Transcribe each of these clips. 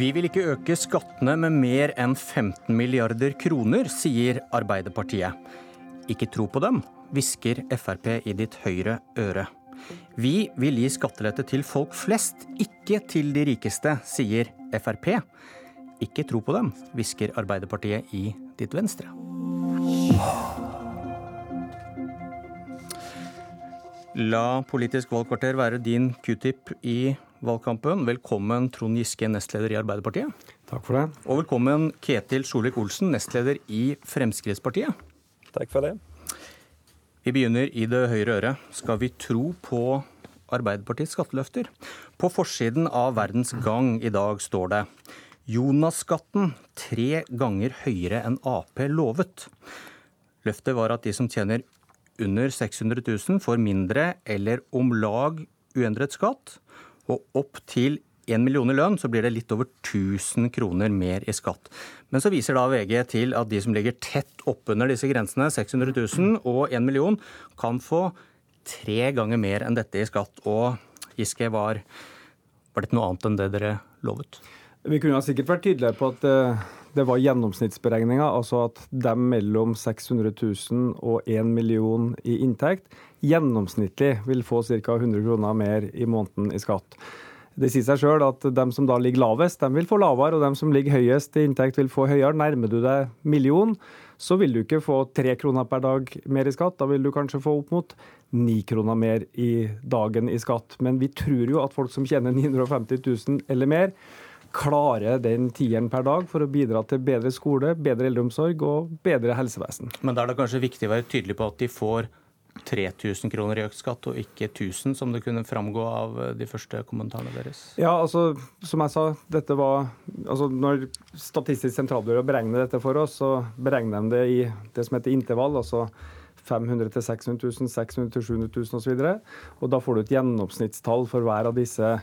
Vi vil ikke øke skattene med mer enn 15 milliarder kroner, sier Arbeiderpartiet. Ikke tro på dem, hvisker Frp i ditt høyre øre. Vi vil gi skattelette til folk flest, ikke til de rikeste, sier Frp. Ikke tro på dem, hvisker Arbeiderpartiet i ditt venstre. La Politisk valgkvarter være din q-tip i valgkampen. Velkommen Trond Giske, nestleder i Arbeiderpartiet. Takk for det. Og velkommen Ketil Solvik-Olsen, nestleder i Fremskrittspartiet. Takk for det. Vi begynner i det høyre øret. Skal vi tro på Arbeiderpartiets skatteløfter? På forsiden av Verdens Gang i dag står det Jonas-skatten tre ganger høyere enn Ap lovet. Løftet var at de som tjener under 600 000 får mindre eller om lag uendret skatt. Og opp til 1 million i lønn, så blir det litt over 1000 kroner mer i skatt. Men så viser da VG til at de som ligger tett oppunder disse grensene, 600 000 og 1 million, kan få tre ganger mer enn dette i skatt. Og Giske, var, var dette noe annet enn det dere lovet? Vi kunne sikkert vært tydeligere på at eh, det var gjennomsnittsberegninga, altså at de mellom 600 000 og 1 million i inntekt gjennomsnittlig vil få ca. 100 kroner mer i måneden i skatt. Det sier seg sjøl at de som da ligger lavest, de vil få lavere, og de som ligger høyest i inntekt, vil få høyere. Nærmer du deg million, så vil du ikke få tre kroner per dag mer i skatt. Da vil du kanskje få opp mot ni kroner mer i dagen i skatt. Men vi tror jo at folk som tjener 950 000 eller mer, klare den tieren per dag for å bidra til bedre skole, bedre eldreomsorg og bedre helsevesen. Men da er det kanskje viktig å være tydelig på at de får 3000 kroner i økt skatt, og ikke 1000, som det kunne framgå av de første kommentarene deres? Ja, altså, som jeg sa, dette var altså, Når Statistisk sentralbyrå beregner dette for oss, så beregner de det i det som heter intervall. altså 500 til 600 000, 600 til 700 000 osv. Og da får du et gjennomsnittstall for hver av disse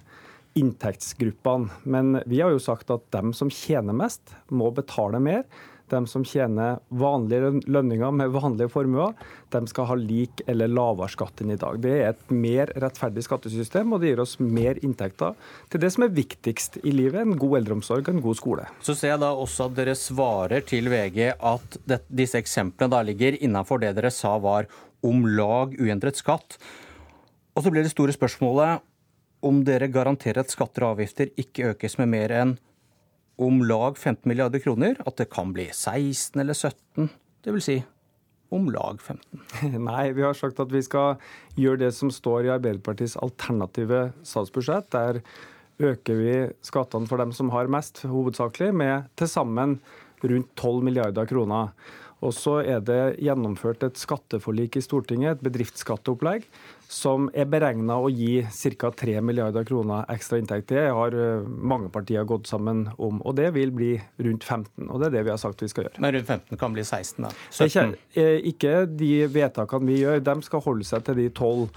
inntektsgruppene. Men vi har jo sagt at dem som tjener mest, må betale mer. De som tjener vanlige lønninger med vanlige formuer, de skal ha lik eller lavere skatt enn i dag. Det er et mer rettferdig skattesystem, og det gir oss mer inntekter til det som er viktigst i livet, en god eldreomsorg og en god skole. Så ser jeg da også at dere svarer til VG at det, disse eksemplene da ligger innenfor det dere sa var om lag uendret skatt. Og så blir det store spørsmålet om dere garanterer at skatter og avgifter ikke økes med mer enn om lag 15 milliarder kroner, at det kan bli 16 eller 17, dvs. Si om lag 15? Nei, vi har sagt at vi skal gjøre det som står i Arbeiderpartiets alternative statsbudsjett. Der øker vi skattene for dem som har mest, hovedsakelig, med til sammen rundt 12 milliarder kroner. Og så er det gjennomført et skatteforlik i Stortinget, et bedriftsskatteopplegg, som er beregna å gi ca. 3 milliarder kroner ekstra inntekt. Det har eh, mange partier gått sammen om, og det vil bli rundt 15. Og det er det vi har sagt vi skal gjøre. Men rundt 15 kan bli 16, da? 17? Ikke, eh, ikke de vedtakene vi gjør, de skal holde seg til de 12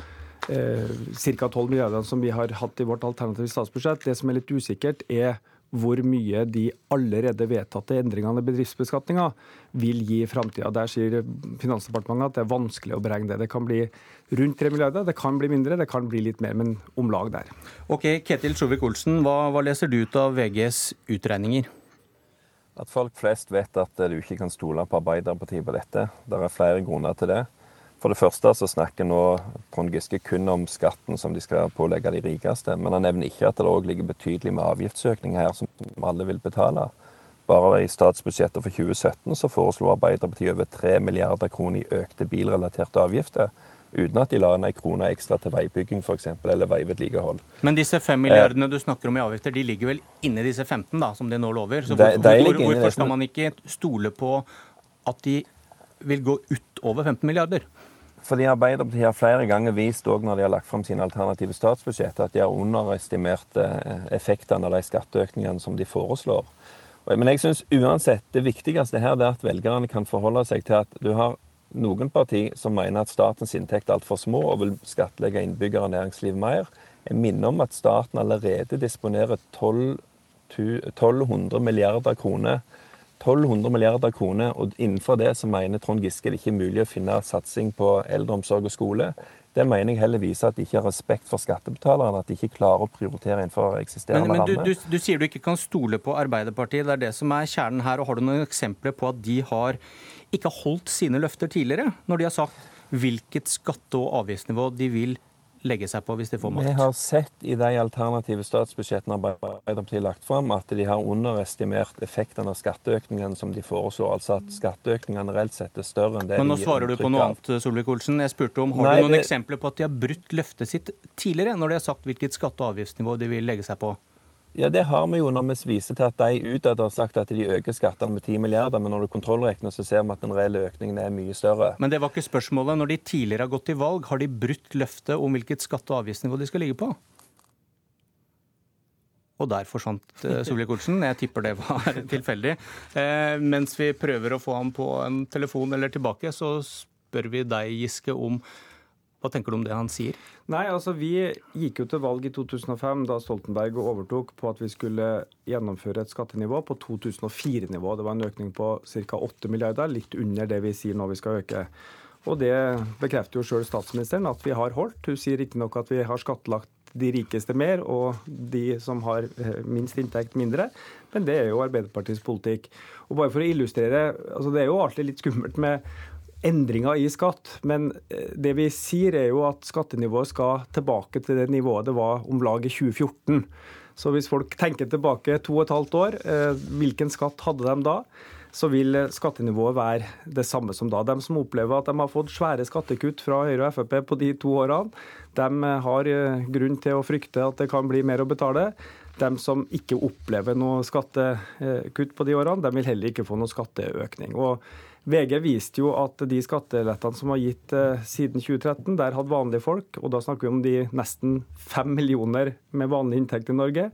eh, ca. 12 milliardene som vi har hatt i vårt alternative statsbudsjett. Det som er litt usikkert, er hvor mye de allerede vedtatte endringene i bedriftsbeskatninga vil gi i framtida. Der sier Finansdepartementet at det er vanskelig å beregne det. Det kan bli rundt 3 milliarder, det kan bli mindre, det kan bli litt mer, men om lag der. Ok, Ketil Sjovik-Olsen, hva, hva leser du ut av VGs utregninger? At folk flest vet at du ikke kan stole på Arbeiderpartiet på dette. Det er flere grunner til det. For det første så snakker nå Trond Giske kun om skatten som de skal pålegge de rikeste. Men han nevner ikke at det òg ligger betydelig med avgiftsøkning her som alle vil betale. Bare i statsbudsjettet for 2017 så foreslo Arbeiderpartiet over 3 milliarder kroner i økte bilrelaterte avgifter. Uten at de la inn ei krone ekstra til veibygging for eksempel, eller veivedlikehold. Men disse 5 milliardene du snakker om i avgifter, de ligger vel inni disse 15 da, som de nå lover? Så hvorfor, de, de hvor, hvorfor skal man ikke stole på at de vil gå utover 15 milliarder? Fordi Arbeiderpartiet har flere ganger vist, også når de har lagt fram sine alternative statsbudsjett, at de har underestimert eh, effektene av de skatteøkningene som de foreslår. Men jeg synes uansett det viktigste her er at velgerne kan forholde seg til at du har noen parti som mener at statens inntekter er altfor små og vil skattlegge innbyggere og næringsliv mer. Jeg minner om at staten allerede disponerer 12, 1200 milliarder kroner 1200 milliarder kroner, og innenfor det så mener Trond Giske det ikke er mulig å finne satsing på eldreomsorg og skole. Det mener jeg heller viser at de ikke har respekt for skattebetalerne, at de ikke klarer å prioritere innenfor eksisterende men, men. Du, du, du, sier du ikke kan stole på Arbeiderpartiet, det er det som er kjernen her. og Har du noen eksempler på at de har ikke holdt sine løfter tidligere, når de har sagt hvilket skatte- og avgiftsnivå de vil legge seg på hvis de får makt? Vi har sett i de alternative statsbudsjettene Arbeiderpartiet har lagt fram, at de har underestimert effekten av skatteøkningene som de foreslår. Altså at skatteøkningene reelt sett er større enn det Men nå de svarer du på noe annet, Solvik-Olsen. Jeg spurte om, Har Nei, du noen det... eksempler på at de har brutt løftet sitt tidligere, når de har sagt hvilket skatte- og avgiftsnivå de vil legge seg på? Ja, Det har vi jo når vi viser til at de utad har sagt at de øker skattene med 10 milliarder, men når du kontrollregner, så ser vi at den reelle økningen er mye større. Men det var ikke spørsmålet. Når de tidligere har gått til valg, har de brutt løftet om hvilket skatte- og avgiftsnivå de skal ligge på? Og der forsvant uh, Solvik-Olsen. Jeg tipper det var tilfeldig. Eh, mens vi prøver å få ham på en telefon eller tilbake, så spør vi deg, Giske, om hva tenker du om det han sier? Nei, altså Vi gikk jo til valg i 2005, da Stoltenberg overtok, på at vi skulle gjennomføre et skattenivå på 2004-nivå. Det var en økning på ca. 8 milliarder, litt under det vi sier nå vi skal øke. Og Det bekrefter jo sjøl statsministeren at vi har holdt. Hun sier riktignok at vi har skattlagt de rikeste mer og de som har eh, minst inntekt mindre. Men det er jo Arbeiderpartiets politikk. Og bare for å illustrere, altså Det er jo alltid litt skummelt med endringer i skatt. Men eh, det vi sier er jo at skattenivået skal tilbake til det nivået det var om lag i 2014. Så hvis folk tenker tilbake to og et halvt år, eh, hvilken skatt hadde de da? Så vil skattenivået være det samme som da. De som opplever at de har fått svære skattekutt fra Høyre og Frp på de to årene, de har eh, grunn til å frykte at det kan bli mer å betale. De som ikke opplever noe skattekutt på de årene, de vil heller ikke få noe skatteøkning. Og VG viste jo at de skattelettene som var gitt eh, siden 2013, der hadde vanlige folk, og da snakker vi om de nesten fem millioner med vanlig inntekt i Norge,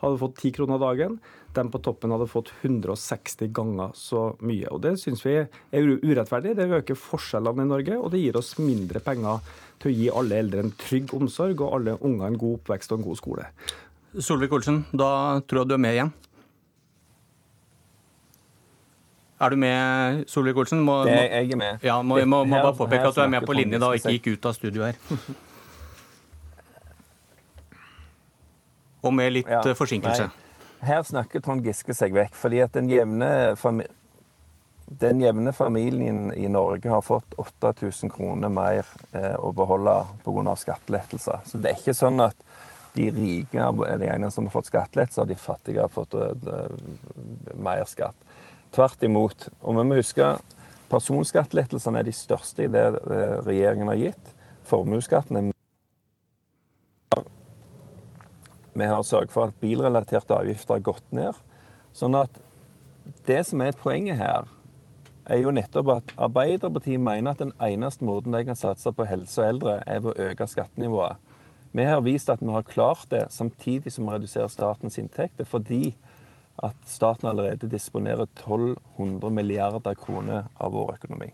hadde fått ti kroner dagen. De på toppen hadde fått 160 ganger så mye. Og Det syns vi er urettferdig. Det øker forskjellene i Norge, og det gir oss mindre penger til å gi alle eldre en trygg omsorg og alle unger en god oppvekst og en god skole. Solvik-Olsen, da tror jeg du er med igjen? Er du med, Solvik-Olsen? Jeg er med. Ja, må, må, må bare påpeke at du er med på linje da, og ikke gikk ut av studio her. Og med litt ja, eh, forsinkelse. Nei. Her snakker Trond Giske seg vekk. fordi at den jevne, den jevne familien i Norge har fått 8000 kroner mer eh, å beholde pga. skattelettelser. Så det er ikke sånn at de rike er de eneste som har fått skattelettelser, de fattige har fått uh, mer skatt. Tvert imot. Og vi må huske personskattelettelsene er de største i det eh, regjeringen har gitt. Formuesskatten er Vi har sørget for at bilrelaterte avgifter har gått ned. Sånn at det som er poenget her, er jo nettopp at Arbeiderpartiet mener at den eneste måten de kan satse på helse og eldre, er ved å øke skattenivået. Vi har vist at vi har klart det samtidig som vi reduserer statens inntekter, fordi at staten allerede disponerer 1200 milliarder kroner av vår økonomi.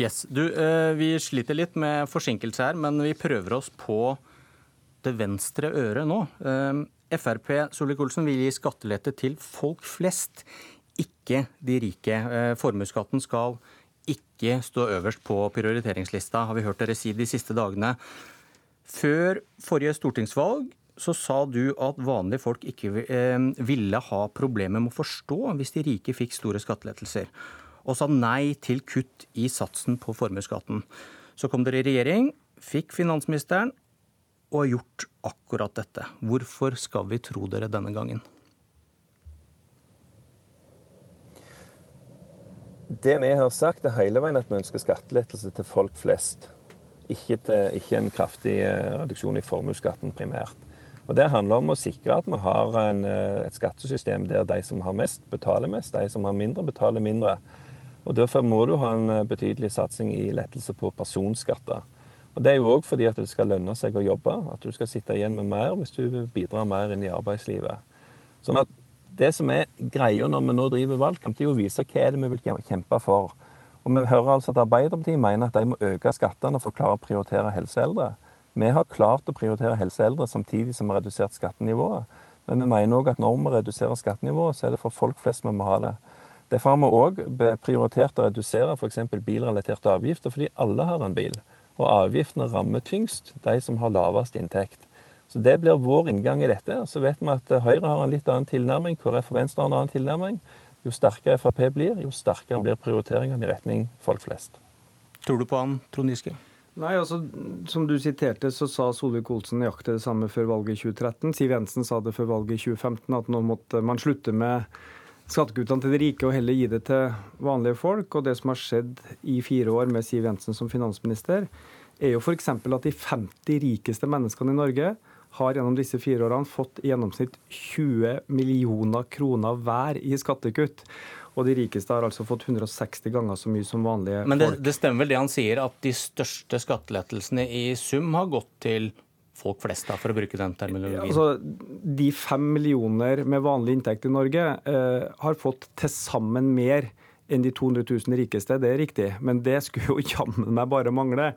Yes. Du, eh, vi sliter litt med forsinkelse her, men vi prøver oss på det venstre øret nå. Eh, Frp Solvik-Olsen vil gi skattelette til folk flest, ikke de rike. Eh, formuesskatten skal ikke stå øverst på prioriteringslista, har vi hørt dere si de siste dagene. Før forrige stortingsvalg så sa du at vanlige folk ikke eh, ville ha problemer med å forstå hvis de rike fikk store skattelettelser, og sa nei til kutt i satsen på formuesskatten. Så kom dere i regjering, fikk finansministeren og har gjort akkurat dette. Hvorfor skal vi tro dere denne gangen? Det vi har sagt er hele veien at vi ønsker skattelettelse til folk flest. Ikke, til, ikke en kraftig eh, reduksjon i formuesskatten primært. Og Det handler om å sikre at vi har en, eh, et skattesystem der de som har mest, betaler mest, de som har mindre, betaler mindre. Og Derfor må du ha en eh, betydelig satsing i lettelse på personskatter. Og Det er jo òg fordi at det skal lønne seg å jobbe, at du skal sitte igjen med mer hvis du bidrar mer inn i arbeidslivet. Sånn at Det som er greia når vi nå driver valgkamp, er å vise hva er det vi vil kjempe for. Og Vi hører altså at Arbeiderpartiet mener at de må øke skattene for å klare å prioritere helseeldre. Vi har klart å prioritere helse eldre samtidig som vi har redusert skattenivået. Men vi mener òg at når vi reduserer skattenivået, så er det for folk flest vi må ha det. Derfor har vi òg prioritert å redusere f.eks. bilrelaterte avgifter, fordi alle har en bil. Og avgiftene rammer tyngst de som har lavest inntekt. Så Det blir vår inngang i dette. Så vet vi at Høyre har en litt annen tilnærming, KrF og Venstre har en annen tilnærming. Jo sterkere Frp blir, jo sterkere blir prioriteringene i retning folk flest. Tror du på han, Trond Giske? Nei, altså, Som du siterte, så sa Solvik-Olsen nøyaktig det samme før valget i 2013. Siv Jensen sa det før valget i 2015, at nå måtte man slutte med skattekuttene til de rike og heller gi det til vanlige folk. Og det som har skjedd i fire år med Siv Jensen som finansminister, er jo f.eks. at de 50 rikeste menneskene i Norge har gjennom disse fire årene fått i gjennomsnitt 20 millioner kroner hver i skattekutt. Og de rikeste har altså fått 160 ganger så mye som vanlige Men det, folk. det stemmer vel det han sier, at de største skattelettelsene i sum har gått til folk flest, da, for å bruke den terminologien? Altså, de fem millioner med vanlig inntekt i Norge eh, har fått til sammen mer enn de 200 000 rikeste, det er riktig. Men det skulle jo jammen meg bare mangle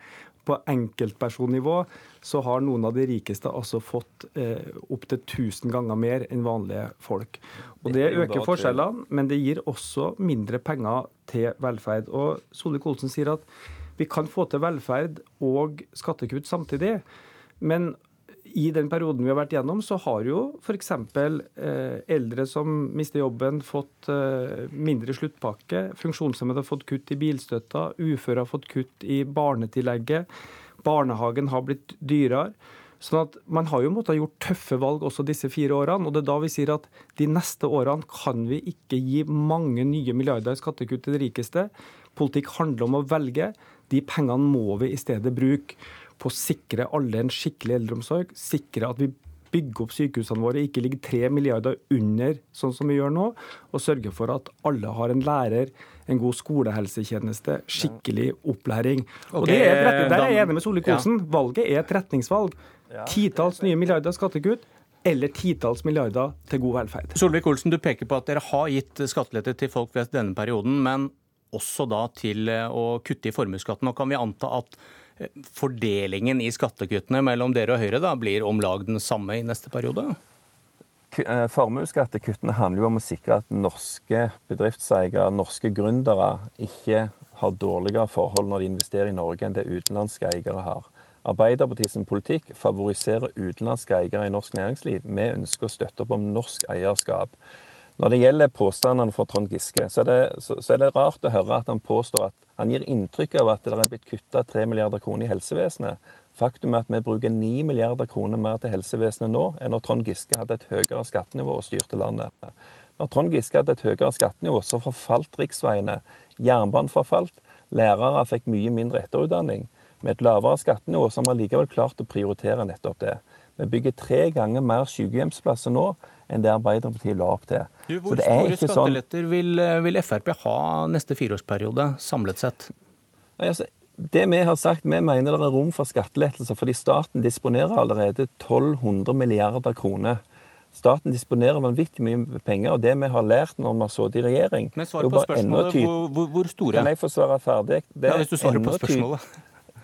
på enkeltpersonnivå så har noen av de rikeste altså fått eh, opptil 1000 ganger mer enn vanlige folk. Og Det øker forskjellene, men det gir også mindre penger til velferd. Og Solvik-Olsen sier at vi kan få til velferd og skattekutt samtidig. Men i den perioden vi har vært gjennom, så har jo f.eks. Eh, eldre som mister jobben, fått eh, mindre sluttpakke. Funksjonshemmede har fått kutt i bilstøtta. Uføre har fått kutt i barnetillegget. Barnehagen har blitt dyrere. Sånn at Man har jo måttet ha gjort tøffe valg også disse fire årene. og Det er da vi sier at de neste årene kan vi ikke gi mange nye milliarder i skattekutt til de rikeste. Politikk handler om å velge. De pengene må vi i stedet bruke på å sikre alle en skikkelig eldreomsorg, sikre at vi bygger opp sykehusene våre, ikke ligger tre milliarder under sånn som vi gjør nå, og sørge for at alle har en lærer, en god skolehelsetjeneste, skikkelig opplæring. Og det er Der er jeg enig med Solvik-Olsen. Valget er et retningsvalg. Titalls nye milliarder skattekutt eller titalls milliarder til god velferd. Solvik-Olsen, du peker på at dere har gitt skattelette til folk flest denne perioden, men også da til å kutte i formuesskatten. Nå kan vi anta at fordelingen i skattekuttene mellom dere og Høyre da blir om lag den samme i neste periode? Eh, formuesskattekuttene handler jo om å sikre at norske bedriftseiere, norske gründere, ikke har dårligere forhold når de investerer i Norge enn det utenlandske eiere har. Arbeiderpartiets politikk favoriserer utenlandske eiere i norsk næringsliv. Vi ønsker å støtte opp om norsk eierskap. Når det gjelder påstandene fra Trond Giske, så er, det, så, så er, det, rart å høre at han påstår at han gir inntrykk av at det er blitt kutta 3 milliarder kroner i helsevesenet. Faktum er at vi bruker 9 milliarder kroner mer til helsevesenet nå enn når Trond Giske hadde et høyere skattenivå og styrte landet. Når Trond Giske hadde et høyere skattenivå, så forfalt riksveiene. Jernbanen forfalt. Lærere fikk mye mindre etterutdanning. Med et lavere skattenivå så har vi likevel klart å prioritere nettopp det. Vi bygger tre ganger mer sykehjemsplasser nå enn det Arbeiderpartiet la opp til. Du, hvor store sånn- skatteletter sånn... vil, vil, Frp ha neste fireårsperiode, samlet sett? Nei, altså, det Vi har sagt, vi mener det er rom for skattelettelser, fordi staten disponerer allerede 1200 milliarder kroner. Staten disponerer vanvittig mye penger, og det vi har lært når vi har sittet i regjering Men svar på spørsmålet, hvor, hvor, hvor, store? Kan jeg få svare ferdig? Ja, Hvis du svarer på spørsmålet.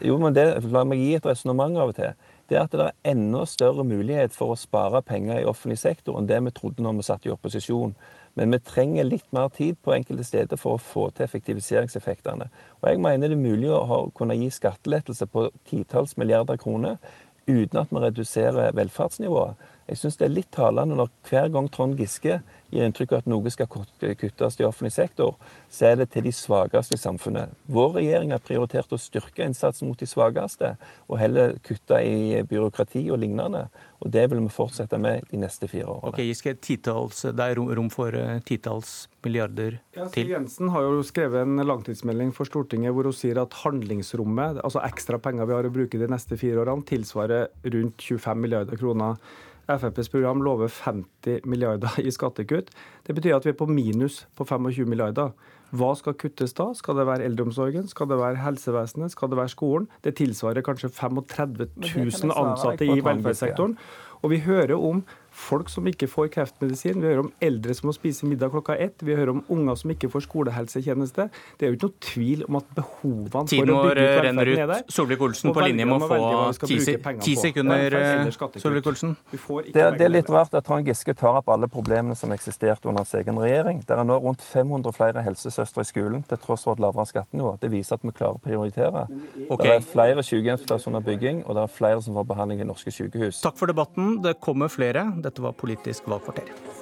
Jo, men det, La meg gi et resonnement av og til det er at det er enda større mulighet for å spare penger i offentlig sektor enn det vi trodde når vi satt i opposisjon. Men vi trenger litt mer tid på enkelte steder for å få til effektiviseringseffektene. Og jeg mener det er mulig å kunne gi skattelettelse på titalls milliarder kroner uten at vi reduserer velferdsnivået. Jeg syns det er litt talende når hver gang Trond Giske gir inntrykk av at noe skal kuttes i offentlig sektor, så er det til de svakeste i samfunnet. Vår regjering har prioritert å styrke innsatsen mot de svakeste, og heller kutte i byråkrati og lignende. Og Det vil vi fortsette med de neste fire årene. Ok, Giske, titals, Det er rom for uh, titalls milliarder ja, til? Jensen har jo skrevet en langtidsmelding for Stortinget hvor hun sier at handlingsrommet, altså ekstra penger vi har å bruke de neste fire årene, tilsvarer rundt 25 milliarder kroner. FrPs program lover 50 milliarder i skattekutt. Det betyr at vi er på minus på 25 milliarder. Hva skal kuttes da? Skal det være eldreomsorgen? Skal det være helsevesenet? Skal det være skolen? Det tilsvarer kanskje 35 000 ansatte i velferdssektoren. Og vi hører om folk som ikke får kreftmedisin, vi hører om eldre som må spise middag klokka ett, vi hører om unger som ikke får skolehelsetjeneste. Det er jo ikke noe tvil om at behovene Tiden for å bygge ut renner velferden er ut. der. Solvik-Olsen på linje med vi få ti, sekunder. Eh. Solvik-Olsen. Vi får ikke Det, det er litt rart at Trond Giske tar opp alle problemene som eksisterte under hans egen regjering. Det er nå rundt 500 flere helsesøstre i skolen, til tross for et lavere skattenivå. Det viser at vi klarer å prioritere. Okay. Det er flere sykehjemsplasser bygging, og det er flere som får behandling i norske sykehus. Takk for debatten. Det kommer flere. Dette var Politisk valgkvarter.